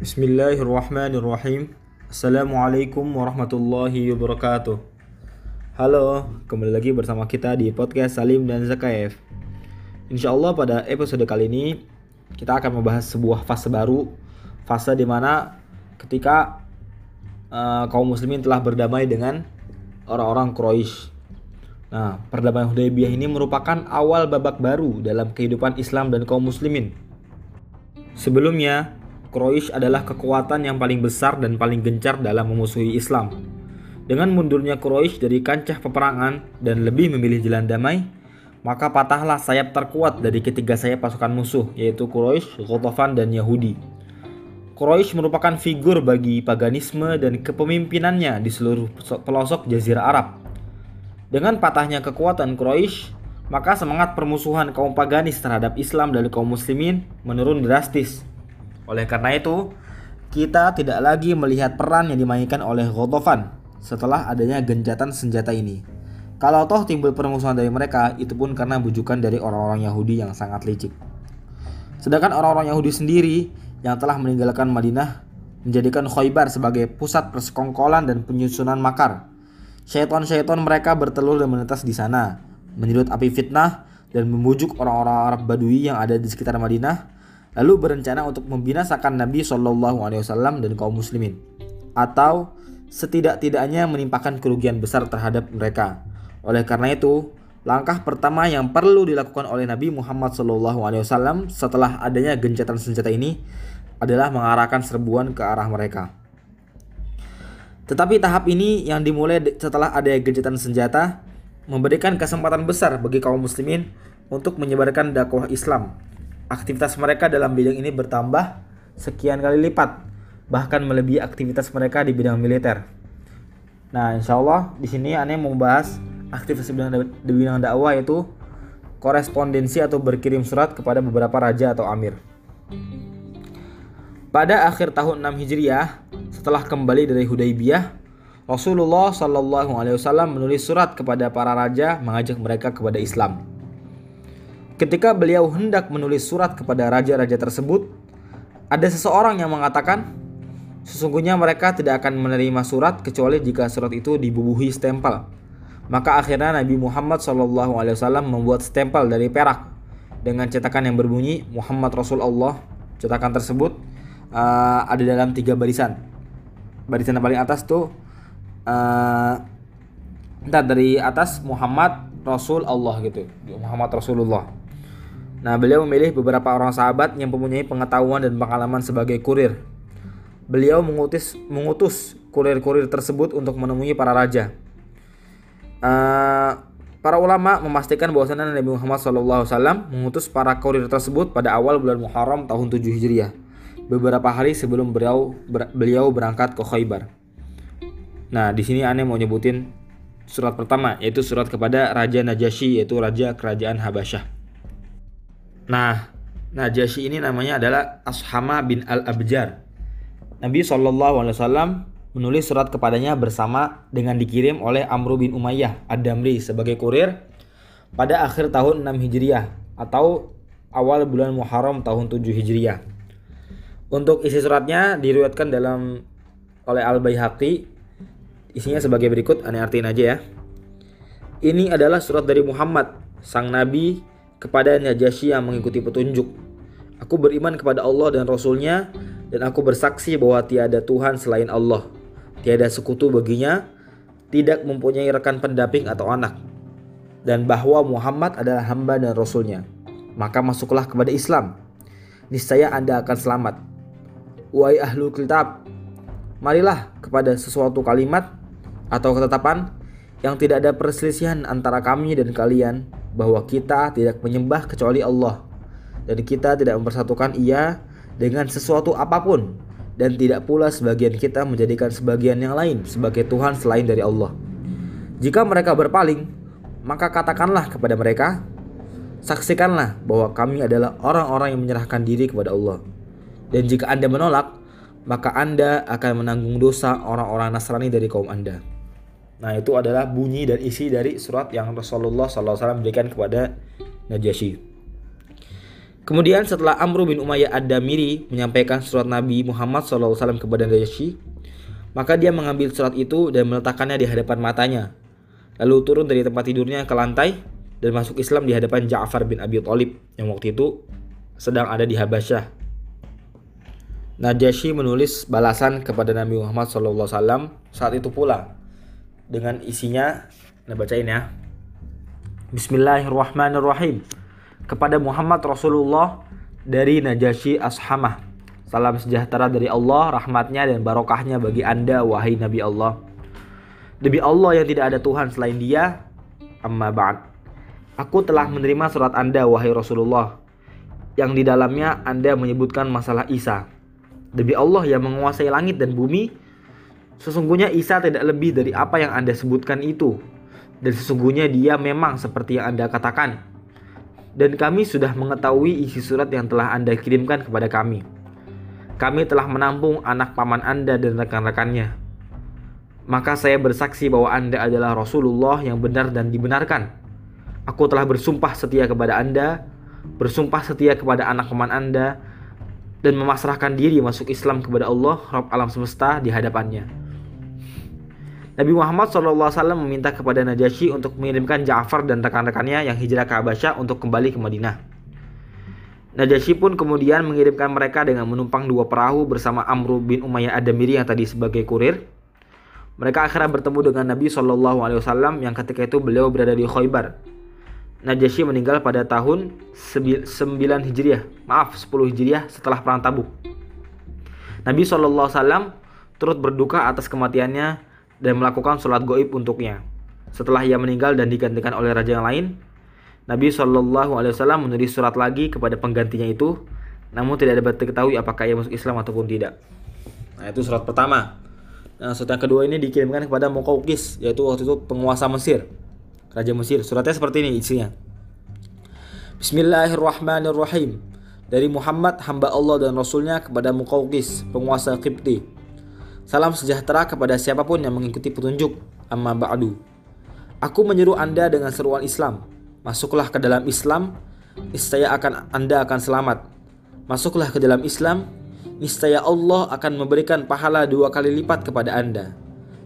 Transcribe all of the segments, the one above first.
Bismillahirrahmanirrahim. Assalamualaikum warahmatullahi wabarakatuh. Halo, kembali lagi bersama kita di podcast Salim dan Zakaev Insya Allah pada episode kali ini Kita akan membahas sebuah fase baru. Fase di mana ketika uh, kaum muslimin telah berdamai dengan orang-orang Quraisy. Nah, perdamaian Hudaybiyah ini merupakan awal babak baru dalam kehidupan Islam dan kaum muslimin. Sebelumnya, Quraisy adalah kekuatan yang paling besar dan paling gencar dalam memusuhi Islam. Dengan mundurnya Quraisy dari kancah peperangan dan lebih memilih jalan damai, maka patahlah sayap terkuat dari ketiga sayap pasukan musuh, yaitu Quraisy, Ghatafan, dan Yahudi. Quraisy merupakan figur bagi paganisme dan kepemimpinannya di seluruh pelosok Jazirah Arab. Dengan patahnya kekuatan Quraisy, maka semangat permusuhan kaum paganis terhadap Islam dan kaum muslimin menurun drastis. Oleh karena itu, kita tidak lagi melihat peran yang dimainkan oleh Ghatafan setelah adanya genjatan senjata ini. Kalau toh timbul permusuhan dari mereka, itu pun karena bujukan dari orang-orang Yahudi yang sangat licik. Sedangkan orang-orang Yahudi sendiri yang telah meninggalkan Madinah menjadikan Khaybar sebagai pusat persekongkolan dan penyusunan makar. Syaiton-syaiton mereka bertelur dan menetas di sana, menyedot api fitnah dan membujuk orang-orang Arab Badui yang ada di sekitar Madinah lalu berencana untuk membinasakan Nabi Shallallahu Alaihi Wasallam dan kaum muslimin atau setidak-tidaknya menimpakan kerugian besar terhadap mereka. Oleh karena itu, langkah pertama yang perlu dilakukan oleh Nabi Muhammad Shallallahu Alaihi Wasallam setelah adanya gencatan senjata ini adalah mengarahkan serbuan ke arah mereka. Tetapi tahap ini yang dimulai setelah adanya gencatan senjata memberikan kesempatan besar bagi kaum muslimin untuk menyebarkan dakwah Islam aktivitas mereka dalam bidang ini bertambah sekian kali lipat, bahkan melebihi aktivitas mereka di bidang militer. Nah, insya Allah di sini aneh mau bahas aktivitas di bidang, di bidang dakwah yaitu korespondensi atau berkirim surat kepada beberapa raja atau amir. Pada akhir tahun 6 Hijriah, setelah kembali dari Hudaybiyah, Rasulullah Shallallahu Alaihi Wasallam menulis surat kepada para raja mengajak mereka kepada Islam. Ketika beliau hendak menulis surat kepada raja-raja tersebut, ada seseorang yang mengatakan, sesungguhnya mereka tidak akan menerima surat kecuali jika surat itu dibubuhi stempel. Maka akhirnya Nabi Muhammad SAW membuat stempel dari perak dengan cetakan yang berbunyi Muhammad Rasulullah. Cetakan tersebut uh, ada dalam tiga barisan. Barisan yang paling atas tuh uh, dari atas Muhammad Rasul Allah gitu. Muhammad Rasulullah. Nah, beliau memilih beberapa orang sahabat yang mempunyai pengetahuan dan pengalaman sebagai kurir. Beliau mengutus mengutus kurir-kurir tersebut untuk menemui para raja. Uh, para ulama memastikan bahwasanya Nabi Muhammad SAW mengutus para kurir tersebut pada awal bulan Muharram tahun 7 Hijriah, beberapa hari sebelum beliau ber, beliau berangkat ke Khaybar. Nah, di sini aneh mau nyebutin surat pertama yaitu surat kepada Raja Najasyi yaitu raja kerajaan Habasyah. Nah, Najasyi ini namanya adalah Ashama bin Al-Abjar. Nabi SAW menulis surat kepadanya bersama dengan dikirim oleh Amru bin Umayyah Ad-Damri sebagai kurir pada akhir tahun 6 Hijriah atau awal bulan Muharram tahun 7 Hijriah. Untuk isi suratnya diriwayatkan dalam oleh Al-Baihaqi isinya sebagai berikut, aneh artiin aja ya. Ini adalah surat dari Muhammad, sang nabi kepada Najasyi yang mengikuti petunjuk. Aku beriman kepada Allah dan Rasulnya dan aku bersaksi bahwa tiada Tuhan selain Allah. Tiada sekutu baginya, tidak mempunyai rekan pendamping atau anak. Dan bahwa Muhammad adalah hamba dan Rasulnya. Maka masuklah kepada Islam. Niscaya Anda akan selamat. Wahai ahlu kitab, marilah kepada sesuatu kalimat atau ketetapan yang tidak ada perselisihan antara kami dan kalian bahwa kita tidak menyembah kecuali Allah dan kita tidak mempersatukan ia dengan sesuatu apa pun dan tidak pula sebagian kita menjadikan sebagian yang lain sebagai Tuhan selain dari Allah. Jika mereka berpaling, maka katakanlah kepada mereka, saksikanlah bahwa kami adalah orang-orang yang menyerahkan diri kepada Allah. Dan jika Anda menolak, maka Anda akan menanggung dosa orang-orang Nasrani dari kaum Anda. Nah itu adalah bunyi dan isi dari surat yang Rasulullah SAW berikan kepada Najasyi. Kemudian setelah Amr bin Umayyah Ad-Damiri menyampaikan surat Nabi Muhammad SAW kepada Najasyi, maka dia mengambil surat itu dan meletakkannya di hadapan matanya. Lalu turun dari tempat tidurnya ke lantai dan masuk Islam di hadapan Ja'far bin Abi Thalib yang waktu itu sedang ada di Habasyah. Najasyi menulis balasan kepada Nabi Muhammad SAW saat itu pula dengan isinya, nah bacain ya. Bismillahirrahmanirrahim. Kepada Muhammad Rasulullah dari Najasyi Ashamah. Salam sejahtera dari Allah, rahmatnya dan barokahnya bagi anda, wahai Nabi Allah. Demi Allah yang tidak ada Tuhan selain dia, amma ba'd. Aku telah menerima surat anda, wahai Rasulullah. Yang di dalamnya anda menyebutkan masalah Isa. Demi Allah yang menguasai langit dan bumi, sesungguhnya Isa tidak lebih dari apa yang anda sebutkan itu dan sesungguhnya dia memang seperti yang Anda katakan. Dan kami sudah mengetahui isi surat yang telah Anda kirimkan kepada kami. Kami telah menampung anak paman Anda dan rekan-rekannya. Maka saya bersaksi bahwa Anda adalah Rasulullah yang benar dan dibenarkan. Aku telah bersumpah setia kepada Anda, bersumpah setia kepada anak paman Anda, dan memasrahkan diri masuk Islam kepada Allah, Rabb alam semesta di hadapannya. Nabi Muhammad SAW meminta kepada Najasyi untuk mengirimkan Ja'far dan rekan-rekannya yang hijrah ke Habasyah untuk kembali ke Madinah. Najasyi pun kemudian mengirimkan mereka dengan menumpang dua perahu bersama Amr bin Umayyah Ad-Damiri yang tadi sebagai kurir. Mereka akhirnya bertemu dengan Nabi SAW yang ketika itu beliau berada di Khaybar. Najasyi meninggal pada tahun 9 Hijriah, maaf 10 Hijriah setelah perang Tabuk. Nabi SAW turut berduka atas kematiannya dan melakukan sholat goib untuknya. Setelah ia meninggal dan digantikan oleh raja yang lain, Nabi Shallallahu Alaihi Wasallam menulis surat lagi kepada penggantinya itu, namun tidak dapat diketahui apakah ia masuk Islam ataupun tidak. Nah itu surat pertama. Nah surat yang kedua ini dikirimkan kepada Mukaukis, yaitu waktu itu penguasa Mesir, raja Mesir. Suratnya seperti ini isinya. Bismillahirrahmanirrahim. Dari Muhammad hamba Allah dan Rasulnya kepada Mukaukis, penguasa Kipti Salam sejahtera kepada siapa pun yang mengikuti petunjuk. Amma ba'du. Aku menyeru Anda dengan seruan Islam. Masuklah ke dalam Islam, niscaya akan Anda akan selamat. Masuklah ke dalam Islam, niscaya Allah akan memberikan pahala dua kali lipat kepada Anda.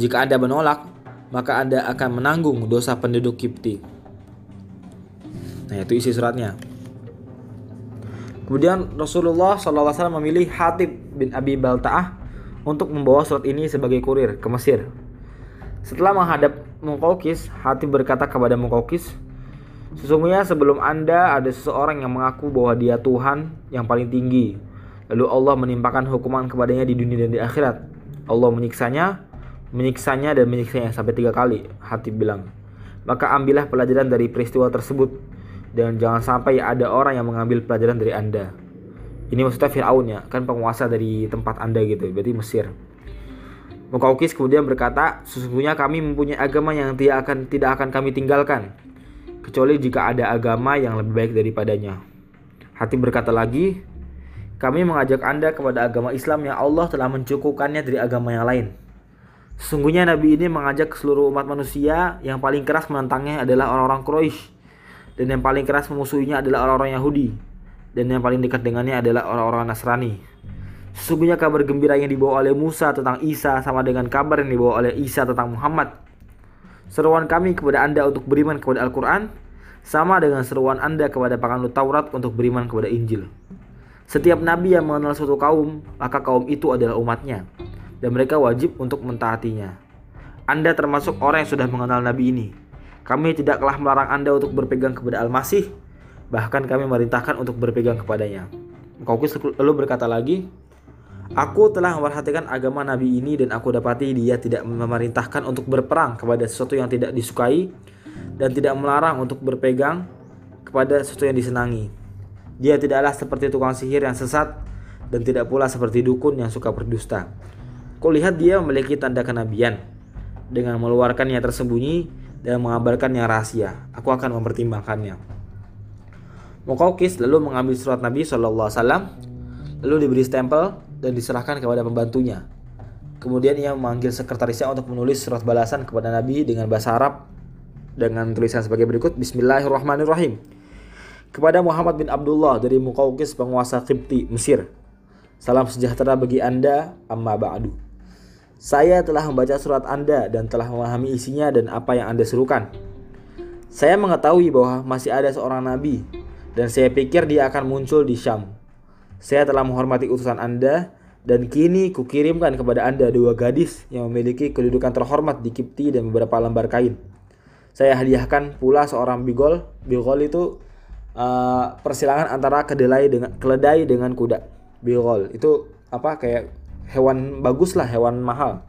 Jika Anda menolak, maka Anda akan menanggung dosa penduduk Kipti. Nah, itu isi suratnya. Kemudian Rasulullah SAW memilih Hatib bin Abi Balta'ah untuk membawa surat ini sebagai kurir ke Mesir. Setelah menghadap Mukaukis, hati berkata kepada Mukaukis, Sesungguhnya sebelum Anda ada seseorang yang mengaku bahwa dia Tuhan yang paling tinggi. Lalu Allah menimpakan hukuman kepadanya di dunia dan di akhirat. Allah menyiksanya, menyiksanya dan menyiksanya sampai tiga kali. Hati bilang, maka ambillah pelajaran dari peristiwa tersebut dan jangan sampai ada orang yang mengambil pelajaran dari Anda. Ini maksudnya Fir'aun ya, kan penguasa dari tempat Anda gitu, berarti Mesir. Mukaukis kemudian berkata, sesungguhnya kami mempunyai agama yang tidak akan tidak akan kami tinggalkan, kecuali jika ada agama yang lebih baik daripadanya. Hati berkata lagi, kami mengajak Anda kepada agama Islam yang Allah telah mencukupkannya dari agama yang lain. Sesungguhnya Nabi ini mengajak seluruh umat manusia yang paling keras menentangnya adalah orang-orang Quraisy dan yang paling keras memusuhinya adalah orang-orang Yahudi dan yang paling dekat dengannya adalah orang-orang Nasrani. Sesungguhnya kabar gembira yang dibawa oleh Musa tentang Isa sama dengan kabar yang dibawa oleh Isa tentang Muhammad. Seruan kami kepada Anda untuk beriman kepada Al-Quran sama dengan seruan Anda kepada penganut Taurat untuk beriman kepada Injil. Setiap nabi yang mengenal suatu kaum, maka kaum itu adalah umatnya, dan mereka wajib untuk mentaatinya. Anda termasuk orang yang sudah mengenal nabi ini. Kami tidaklah melarang Anda untuk berpegang kepada Al-Masih, Bahkan kami merintahkan untuk berpegang kepadanya. Kaukus lalu berkata lagi, Aku telah memperhatikan agama Nabi ini dan aku dapati dia tidak memerintahkan untuk berperang kepada sesuatu yang tidak disukai dan tidak melarang untuk berpegang kepada sesuatu yang disenangi. Dia tidaklah seperti tukang sihir yang sesat dan tidak pula seperti dukun yang suka berdusta. Kulihat dia memiliki tanda kenabian dengan mengeluarkannya tersembunyi dan mengabarkannya rahasia. Aku akan mempertimbangkannya. Mukaukis lalu mengambil surat Nabi SAW, lalu diberi stempel dan diserahkan kepada pembantunya. Kemudian ia memanggil sekretarisnya untuk menulis surat balasan kepada Nabi dengan bahasa Arab dengan tulisan sebagai berikut Bismillahirrahmanirrahim Kepada Muhammad bin Abdullah dari Muqawqis penguasa Qibti Mesir. Salam sejahtera bagi Anda, amma ba'du. Saya telah membaca surat Anda dan telah memahami isinya dan apa yang Anda serukan. Saya mengetahui bahwa masih ada seorang nabi dan saya pikir dia akan muncul di Syam. Saya telah menghormati utusan Anda dan kini kukirimkan kepada Anda dua gadis yang memiliki kedudukan terhormat di Kipti dan beberapa lembar kain. Saya hadiahkan pula seorang bigol. Bigol itu uh, persilangan antara kedelai dengan keledai dengan kuda. Bigol itu apa kayak hewan bagus lah, hewan mahal.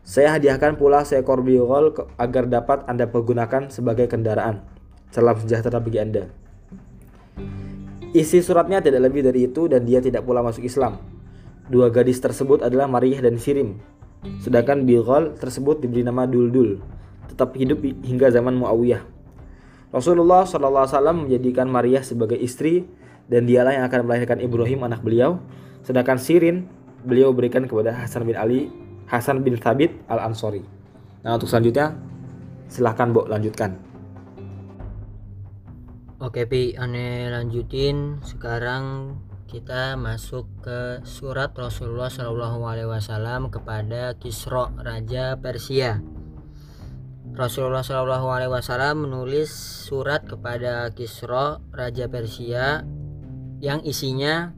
Saya hadiahkan pula seekor bigol agar dapat Anda pergunakan sebagai kendaraan. Salam sejahtera bagi Anda. Isi suratnya tidak lebih dari itu dan dia tidak pula masuk Islam. Dua gadis tersebut adalah Mariyah dan Sirim. Sedangkan Bilghal tersebut diberi nama Duldul, tetap hidup hingga zaman Muawiyah. Rasulullah SAW menjadikan Mariyah sebagai istri dan dialah yang akan melahirkan Ibrahim anak beliau. Sedangkan Sirin beliau berikan kepada Hasan bin Ali, Hasan bin Thabit al Ansori. Nah untuk selanjutnya silahkan Bo lanjutkan. Oke Pi, aneh lanjutin sekarang kita masuk ke surat Rasulullah Shallallahu Alaihi Wasallam kepada Kisro Raja Persia. Rasulullah Shallallahu Alaihi Wasallam menulis surat kepada Kisro Raja Persia yang isinya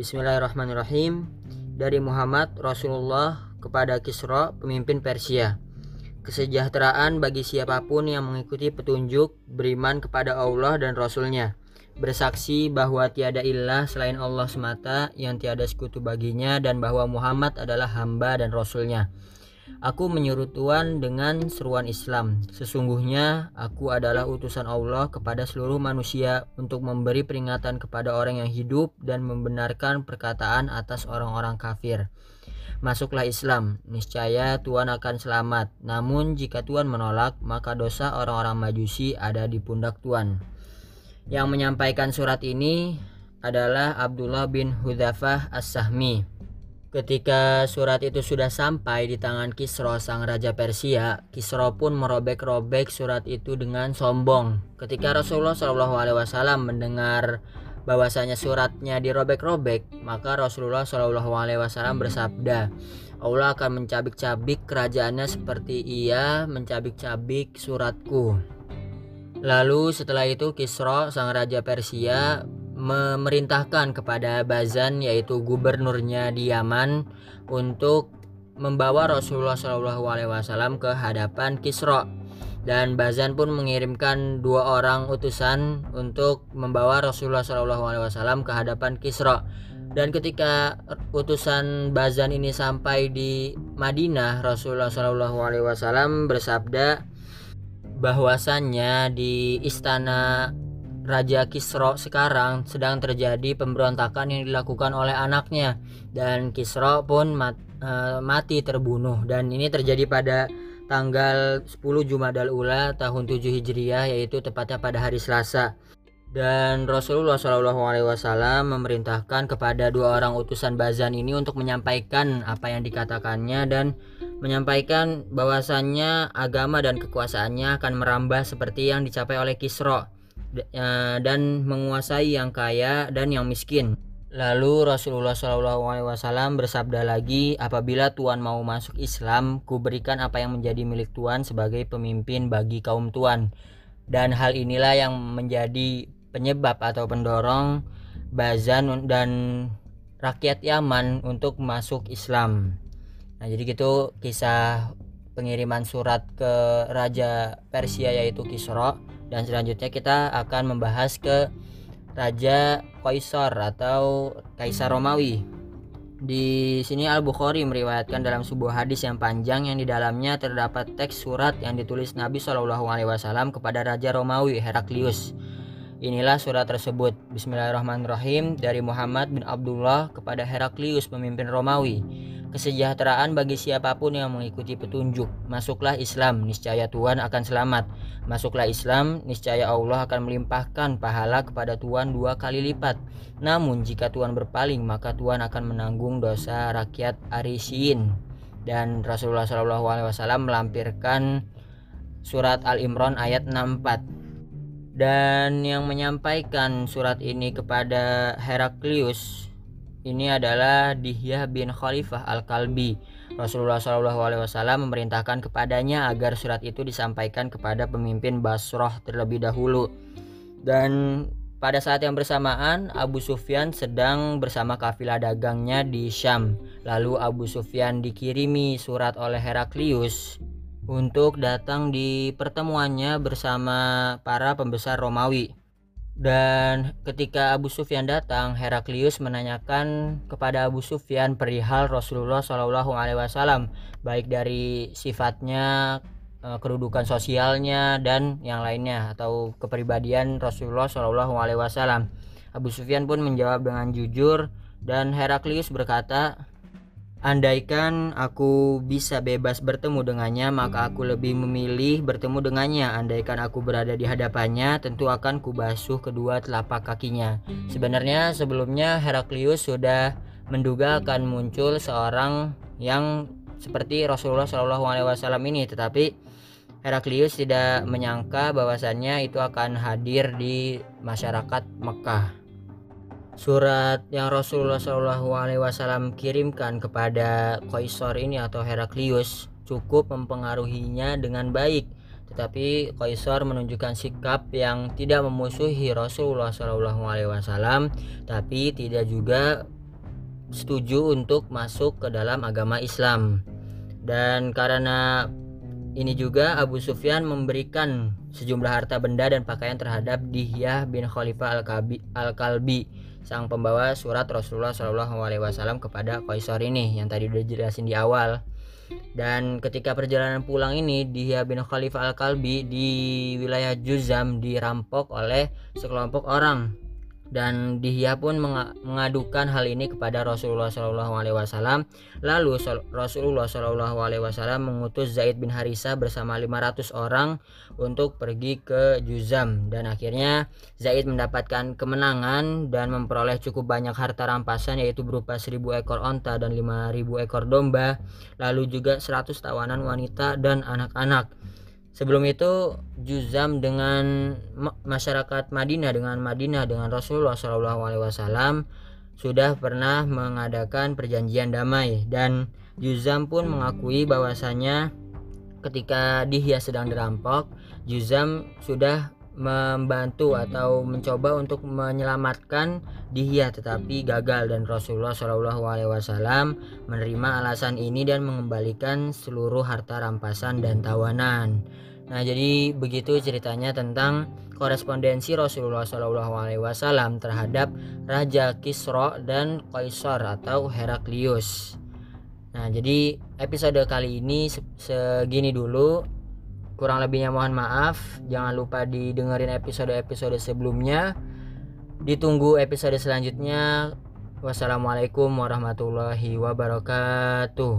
Bismillahirrahmanirrahim dari Muhammad Rasulullah kepada Kisro pemimpin Persia. Kesejahteraan bagi siapa pun yang mengikuti petunjuk beriman kepada Allah dan Rasulnya bersaksi bahwa tiada ilah selain Allah semata yang tiada sekutu baginya dan bahwa Muhammad adalah hamba dan rasulnya. Aku menyuruh Tuhan dengan seruan Islam. Sesungguhnya aku adalah utusan Allah kepada seluruh manusia untuk memberi peringatan kepada orang yang hidup dan membenarkan perkataan atas orang-orang kafir. Masuklah Islam, niscaya Tuhan akan selamat. Namun jika Tuhan menolak, maka dosa orang-orang majusi ada di pundak Tuhan. Yang menyampaikan surat ini adalah Abdullah bin Hudzafah As-Sahmi. Ketika surat itu sudah sampai di tangan Kisro sang raja Persia, Kisro pun merobek-robek surat itu dengan sombong. Ketika Rasulullah Wasallam mendengar bahwasanya suratnya dirobek-robek, maka Rasulullah Shallallahu Alaihi Wasallam bersabda, Allah akan mencabik-cabik kerajaannya seperti ia mencabik-cabik suratku. Lalu setelah itu Kisro sang raja Persia memerintahkan kepada Bazan yaitu gubernurnya di Yaman untuk membawa Rasulullah Shallallahu Alaihi Wasallam ke hadapan Kisro dan Bazan pun mengirimkan dua orang utusan untuk membawa Rasulullah Shallallahu Alaihi Wasallam ke hadapan Kisro dan ketika utusan Bazan ini sampai di Madinah Rasulullah Shallallahu Alaihi Wasallam bersabda bahwasannya di istana Raja Kisro sekarang sedang terjadi pemberontakan yang dilakukan oleh anaknya. Dan Kisro pun mat, e, mati terbunuh. Dan ini terjadi pada tanggal 10 Jumadal Ula tahun 7 Hijriah yaitu tepatnya pada hari Selasa dan Rasulullah Shallallahu Alaihi Wasallam memerintahkan kepada dua orang utusan Bazan ini untuk menyampaikan apa yang dikatakannya dan menyampaikan bahwasannya agama dan kekuasaannya akan merambah seperti yang dicapai oleh Kisro e, dan menguasai yang kaya dan yang miskin. Lalu Rasulullah SAW bersabda lagi, apabila Tuhan mau masuk Islam, kuberikan apa yang menjadi milik Tuhan sebagai pemimpin bagi kaum Tuhan. Dan hal inilah yang menjadi penyebab atau pendorong Bazan dan rakyat Yaman untuk masuk Islam. Nah, jadi gitu kisah pengiriman surat ke raja Persia yaitu Kisro dan selanjutnya kita akan membahas ke raja Kaisar atau Kaisar Romawi. Di sini Al-Bukhari meriwayatkan dalam sebuah hadis yang panjang yang di dalamnya terdapat teks surat yang ditulis Nabi Shallallahu alaihi wasallam kepada raja Romawi Heraklius. Inilah surat tersebut. Bismillahirrahmanirrahim dari Muhammad bin Abdullah kepada Heraklius pemimpin Romawi kesejahteraan bagi siapa pun yang mengikuti petunjuk. Masuklah Islam, niscaya Tuhan akan selamat. Masuklah Islam, niscaya Allah akan melimpahkan pahala kepada Tuhan dua kali lipat. Namun jika Tuhan berpaling, maka Tuhan akan menanggung dosa rakyat Arisin. Dan Rasulullah SAW melampirkan surat Al Imran ayat 64. dan yang menyampaikan surat ini kepada Heraklius ini adalah Dihyah bin Khalifah Al-Kalbi. Rasulullah SAW memerintahkan kepadanya agar surat itu disampaikan kepada pemimpin Basroh terlebih dahulu. Dan pada saat yang bersamaan, Abu Sufyan sedang bersama kafilah dagangnya di Syam. Lalu Abu Sufyan dikirimi surat oleh Heraklius untuk datang di pertemuannya bersama para pembesar Romawi. Dan ketika Abu Sufyan datang, Heraklius menanyakan kepada Abu Sufyan perihal Rasulullah Shallallahu Alaihi Wasallam, baik dari sifatnya, eh, kedudukan sosialnya dan yang lainnya atau kepribadian Rasulullah Shallallahu Alaihi Wasallam. Abu Sufyan pun menjawab dengan jujur dan Heraklius berkata, Andaikan aku bisa bebas bertemu dengannya, maka aku lebih memilih bertemu dengannya. Andaikan aku berada di hadapannya, tentu akan kubasuh kedua telapak kakinya. Sebenarnya sebelumnya Heraklius sudah menduga akan muncul seorang yang seperti Rasulullah Shallallahu Alaihi Wasallam ini, tetapi Heraklius tidak menyangka bahwasannya itu akan hadir di masyarakat Mekah. Surat yang Rasulullah Shallallahu Alaihi Wasallam kirimkan kepada Kaisar ini atau Heraklius cukup mempengaruhinya dengan baik, tetapi Kaisar menunjukkan sikap yang tidak memusuhi Rasulullah Shallallahu Alaihi Wasallam, tapi tidak juga setuju untuk masuk ke dalam agama Islam. Dan karena ini juga Abu Sufyan memberikan sejumlah harta benda dan pakaian terhadap Dihyah bin Khalifah Al-Kalbi, sang pembawa surat Rasulullah Shallallahu Alaihi Wasallam kepada Kaisar ini yang tadi udah jelasin di awal. Dan ketika perjalanan pulang ini, Dihya bin Khalifah Al-Kalbi di wilayah Juzam dirampok oleh sekelompok orang dan Dihya pun mengadukan hal ini kepada Rasulullah Shallallahu Alaihi Wasallam. Lalu Rasulullah Shallallahu Alaihi Wasallam mengutus Zaid bin Harisa bersama 500 orang untuk pergi ke Juzam dan akhirnya Zaid mendapatkan kemenangan dan memperoleh cukup banyak harta rampasan yaitu berupa 1000 ekor onta dan 5000 ekor domba, lalu juga 100 tawanan wanita dan anak-anak. Sebelum itu Juzam dengan masyarakat Madinah dengan Madinah dengan Rasulullah Shallallahu Alaihi Wasallam sudah pernah mengadakan perjanjian damai. Dan Juzam pun mengakui bahwasanya ketika Dihya sedang dirampok Juzam sudah membantu atau mencoba untuk menyelamatkan Dihya tetapi gagal dan Rasulullah Shallallahu Alaihi Wasallam menerima alasan ini dan mengembalikan seluruh harta rampasan dan tawanan. Nah, jadi begitu ceritanya tentang korespondensi Rasulullah Shallallahu Alaihi Wasallam terhadap Raja Kisro dan Kaisar atau Heraklius. Nah, jadi episode kali ini segini dulu. Kurang lebihnya mohon maaf. Jangan lupa didengerin episode-episode sebelumnya. Ditunggu episode selanjutnya. Wassalamualaikum warahmatullahi wabarakatuh.